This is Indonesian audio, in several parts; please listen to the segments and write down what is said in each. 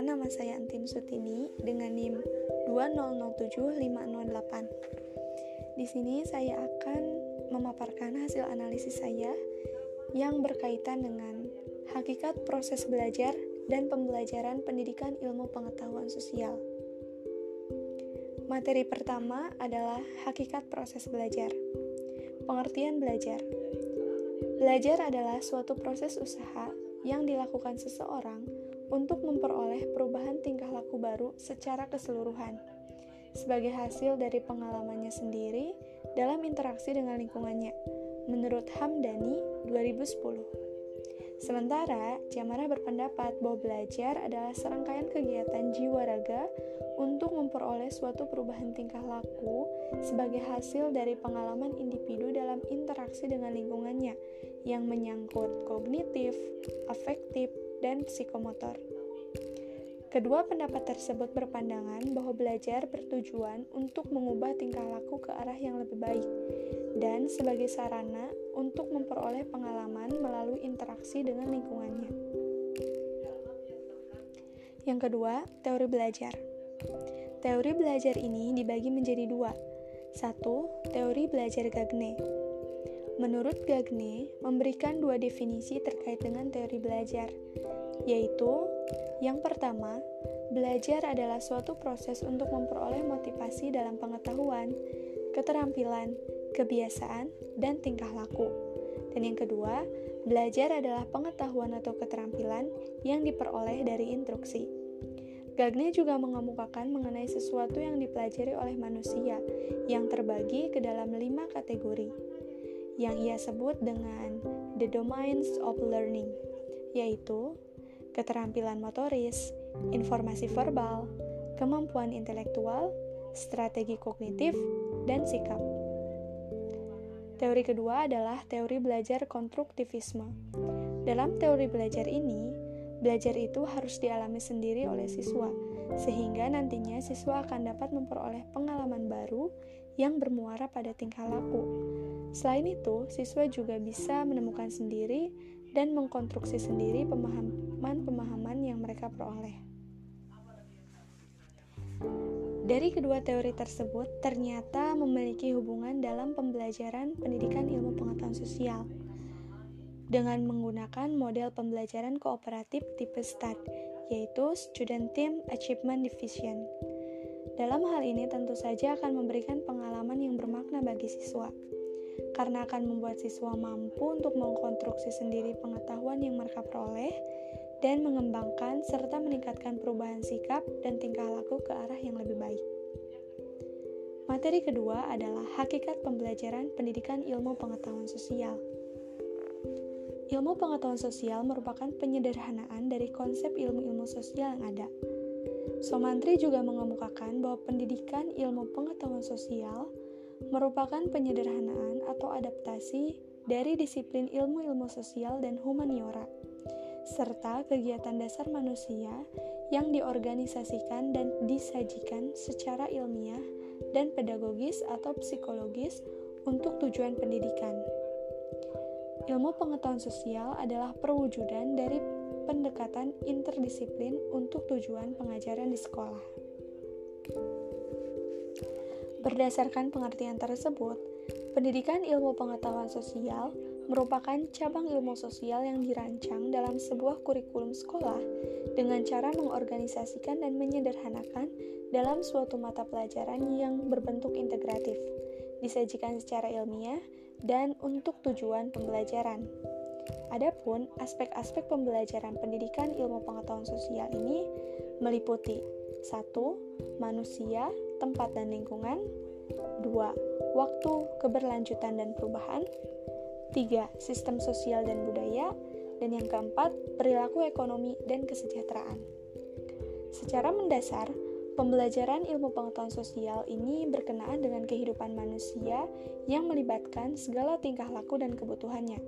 Perkenalkan, nama saya Antin Sutini dengan NIM 2007508. Di sini saya akan memaparkan hasil analisis saya yang berkaitan dengan hakikat proses belajar dan pembelajaran pendidikan ilmu pengetahuan sosial. Materi pertama adalah hakikat proses belajar. Pengertian belajar. Belajar adalah suatu proses usaha yang dilakukan seseorang untuk memperoleh perubahan tingkah laku baru secara keseluruhan, sebagai hasil dari pengalamannya sendiri dalam interaksi dengan lingkungannya, menurut Hamdani 2010. Sementara, Jamara berpendapat bahwa belajar adalah serangkaian kegiatan jiwa raga untuk memperoleh suatu perubahan tingkah laku sebagai hasil dari pengalaman individu dalam interaksi dengan lingkungannya yang menyangkut kognitif, afektif, dan psikomotor. Kedua pendapat tersebut berpandangan bahwa belajar bertujuan untuk mengubah tingkah laku ke arah yang lebih baik dan sebagai sarana untuk memperoleh pengalaman melalui interaksi dengan lingkungannya. Yang kedua, teori belajar. Teori belajar ini dibagi menjadi dua. Satu, teori belajar Gagne. Menurut Gagne, memberikan dua definisi terkait dengan teori belajar, yaitu yang pertama, belajar adalah suatu proses untuk memperoleh motivasi dalam pengetahuan, keterampilan, kebiasaan, dan tingkah laku. Dan yang kedua, belajar adalah pengetahuan atau keterampilan yang diperoleh dari instruksi. Gagne juga mengemukakan mengenai sesuatu yang dipelajari oleh manusia yang terbagi ke dalam lima kategori, yang ia sebut dengan the domains of learning, yaitu keterampilan motoris, informasi verbal, kemampuan intelektual, strategi kognitif, dan sikap. Teori kedua adalah teori belajar konstruktivisme. Dalam teori belajar ini, belajar itu harus dialami sendiri oleh siswa, sehingga nantinya siswa akan dapat memperoleh pengalaman baru yang bermuara pada tingkah laku. Selain itu, siswa juga bisa menemukan sendiri dan mengkonstruksi sendiri pemahaman-pemahaman yang mereka peroleh. Dari kedua teori tersebut, ternyata memiliki hubungan dalam pembelajaran pendidikan ilmu pengetahuan sosial dengan menggunakan model pembelajaran kooperatif tipe STAD, yaitu Student Team Achievement Division. Dalam hal ini tentu saja akan memberikan pengalaman yang bermakna bagi siswa karena akan membuat siswa mampu untuk mengkonstruksi sendiri pengetahuan yang mereka peroleh dan mengembangkan serta meningkatkan perubahan sikap dan tingkah laku ke arah yang lebih baik. Materi kedua adalah hakikat pembelajaran pendidikan ilmu pengetahuan sosial. Ilmu pengetahuan sosial merupakan penyederhanaan dari konsep ilmu-ilmu sosial yang ada. Somantri juga mengemukakan bahwa pendidikan ilmu pengetahuan sosial merupakan penyederhanaan atau adaptasi dari disiplin ilmu-ilmu sosial dan humaniora, serta kegiatan dasar manusia yang diorganisasikan dan disajikan secara ilmiah dan pedagogis atau psikologis untuk tujuan pendidikan. Ilmu pengetahuan sosial adalah perwujudan dari pendekatan interdisiplin untuk tujuan pengajaran di sekolah. Berdasarkan pengertian tersebut, pendidikan ilmu pengetahuan sosial merupakan cabang ilmu sosial yang dirancang dalam sebuah kurikulum sekolah dengan cara mengorganisasikan dan menyederhanakan dalam suatu mata pelajaran yang berbentuk integratif, disajikan secara ilmiah, dan untuk tujuan pembelajaran. Adapun aspek-aspek pembelajaran pendidikan ilmu pengetahuan sosial ini meliputi 1. Manusia, tempat dan lingkungan 2. Waktu, keberlanjutan dan perubahan 3. Sistem sosial dan budaya dan yang keempat, perilaku ekonomi dan kesejahteraan. Secara mendasar, pembelajaran ilmu pengetahuan sosial ini berkenaan dengan kehidupan manusia yang melibatkan segala tingkah laku dan kebutuhannya.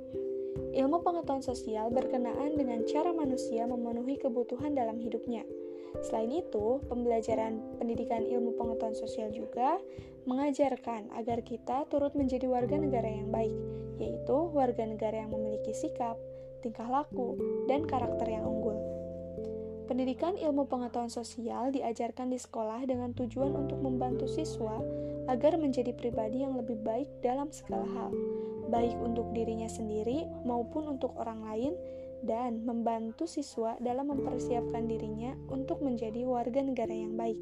Ilmu pengetahuan sosial berkenaan dengan cara manusia memenuhi kebutuhan dalam hidupnya – Selain itu, pembelajaran pendidikan ilmu pengetahuan sosial juga mengajarkan agar kita turut menjadi warga negara yang baik, yaitu warga negara yang memiliki sikap, tingkah laku, dan karakter yang unggul. Pendidikan ilmu pengetahuan sosial diajarkan di sekolah dengan tujuan untuk membantu siswa agar menjadi pribadi yang lebih baik dalam segala hal, baik untuk dirinya sendiri maupun untuk orang lain, dan membantu siswa dalam mempersiapkan dirinya untuk menjadi warga negara yang baik.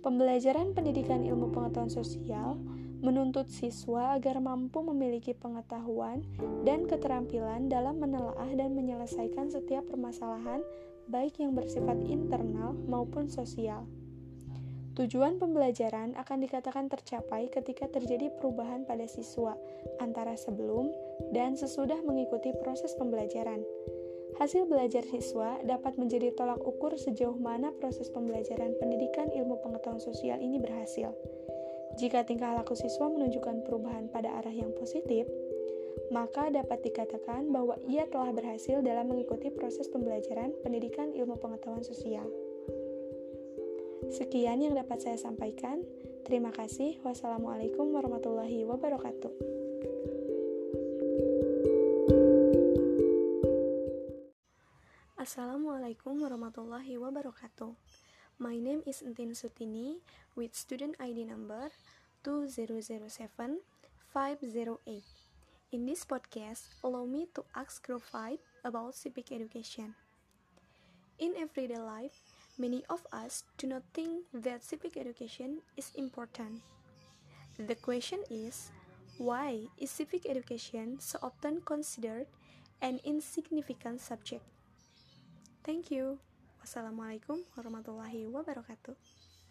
Pembelajaran pendidikan ilmu pengetahuan sosial menuntut siswa agar mampu memiliki pengetahuan dan keterampilan dalam menelaah dan menyelesaikan setiap permasalahan baik yang bersifat internal maupun sosial. Tujuan pembelajaran akan dikatakan tercapai ketika terjadi perubahan pada siswa antara sebelum dan sesudah mengikuti proses pembelajaran. Hasil belajar siswa dapat menjadi tolak ukur sejauh mana proses pembelajaran pendidikan ilmu pengetahuan sosial ini berhasil. Jika tingkah laku siswa menunjukkan perubahan pada arah yang positif, maka dapat dikatakan bahwa ia telah berhasil dalam mengikuti proses pembelajaran pendidikan ilmu pengetahuan sosial. Sekian yang dapat saya sampaikan. Terima kasih. Wassalamualaikum warahmatullahi wabarakatuh. Assalamualaikum warahmatullahi wabarakatuh. My name is Entin Sutini with student ID number 2007 508. In this podcast, allow me to ask 5 about civic education. In everyday life, many of us do not think that civic education is important. The question is, why is civic education so often considered an insignificant subject? Thank you. Wassalamualaikum warahmatullahi wabarakatuh.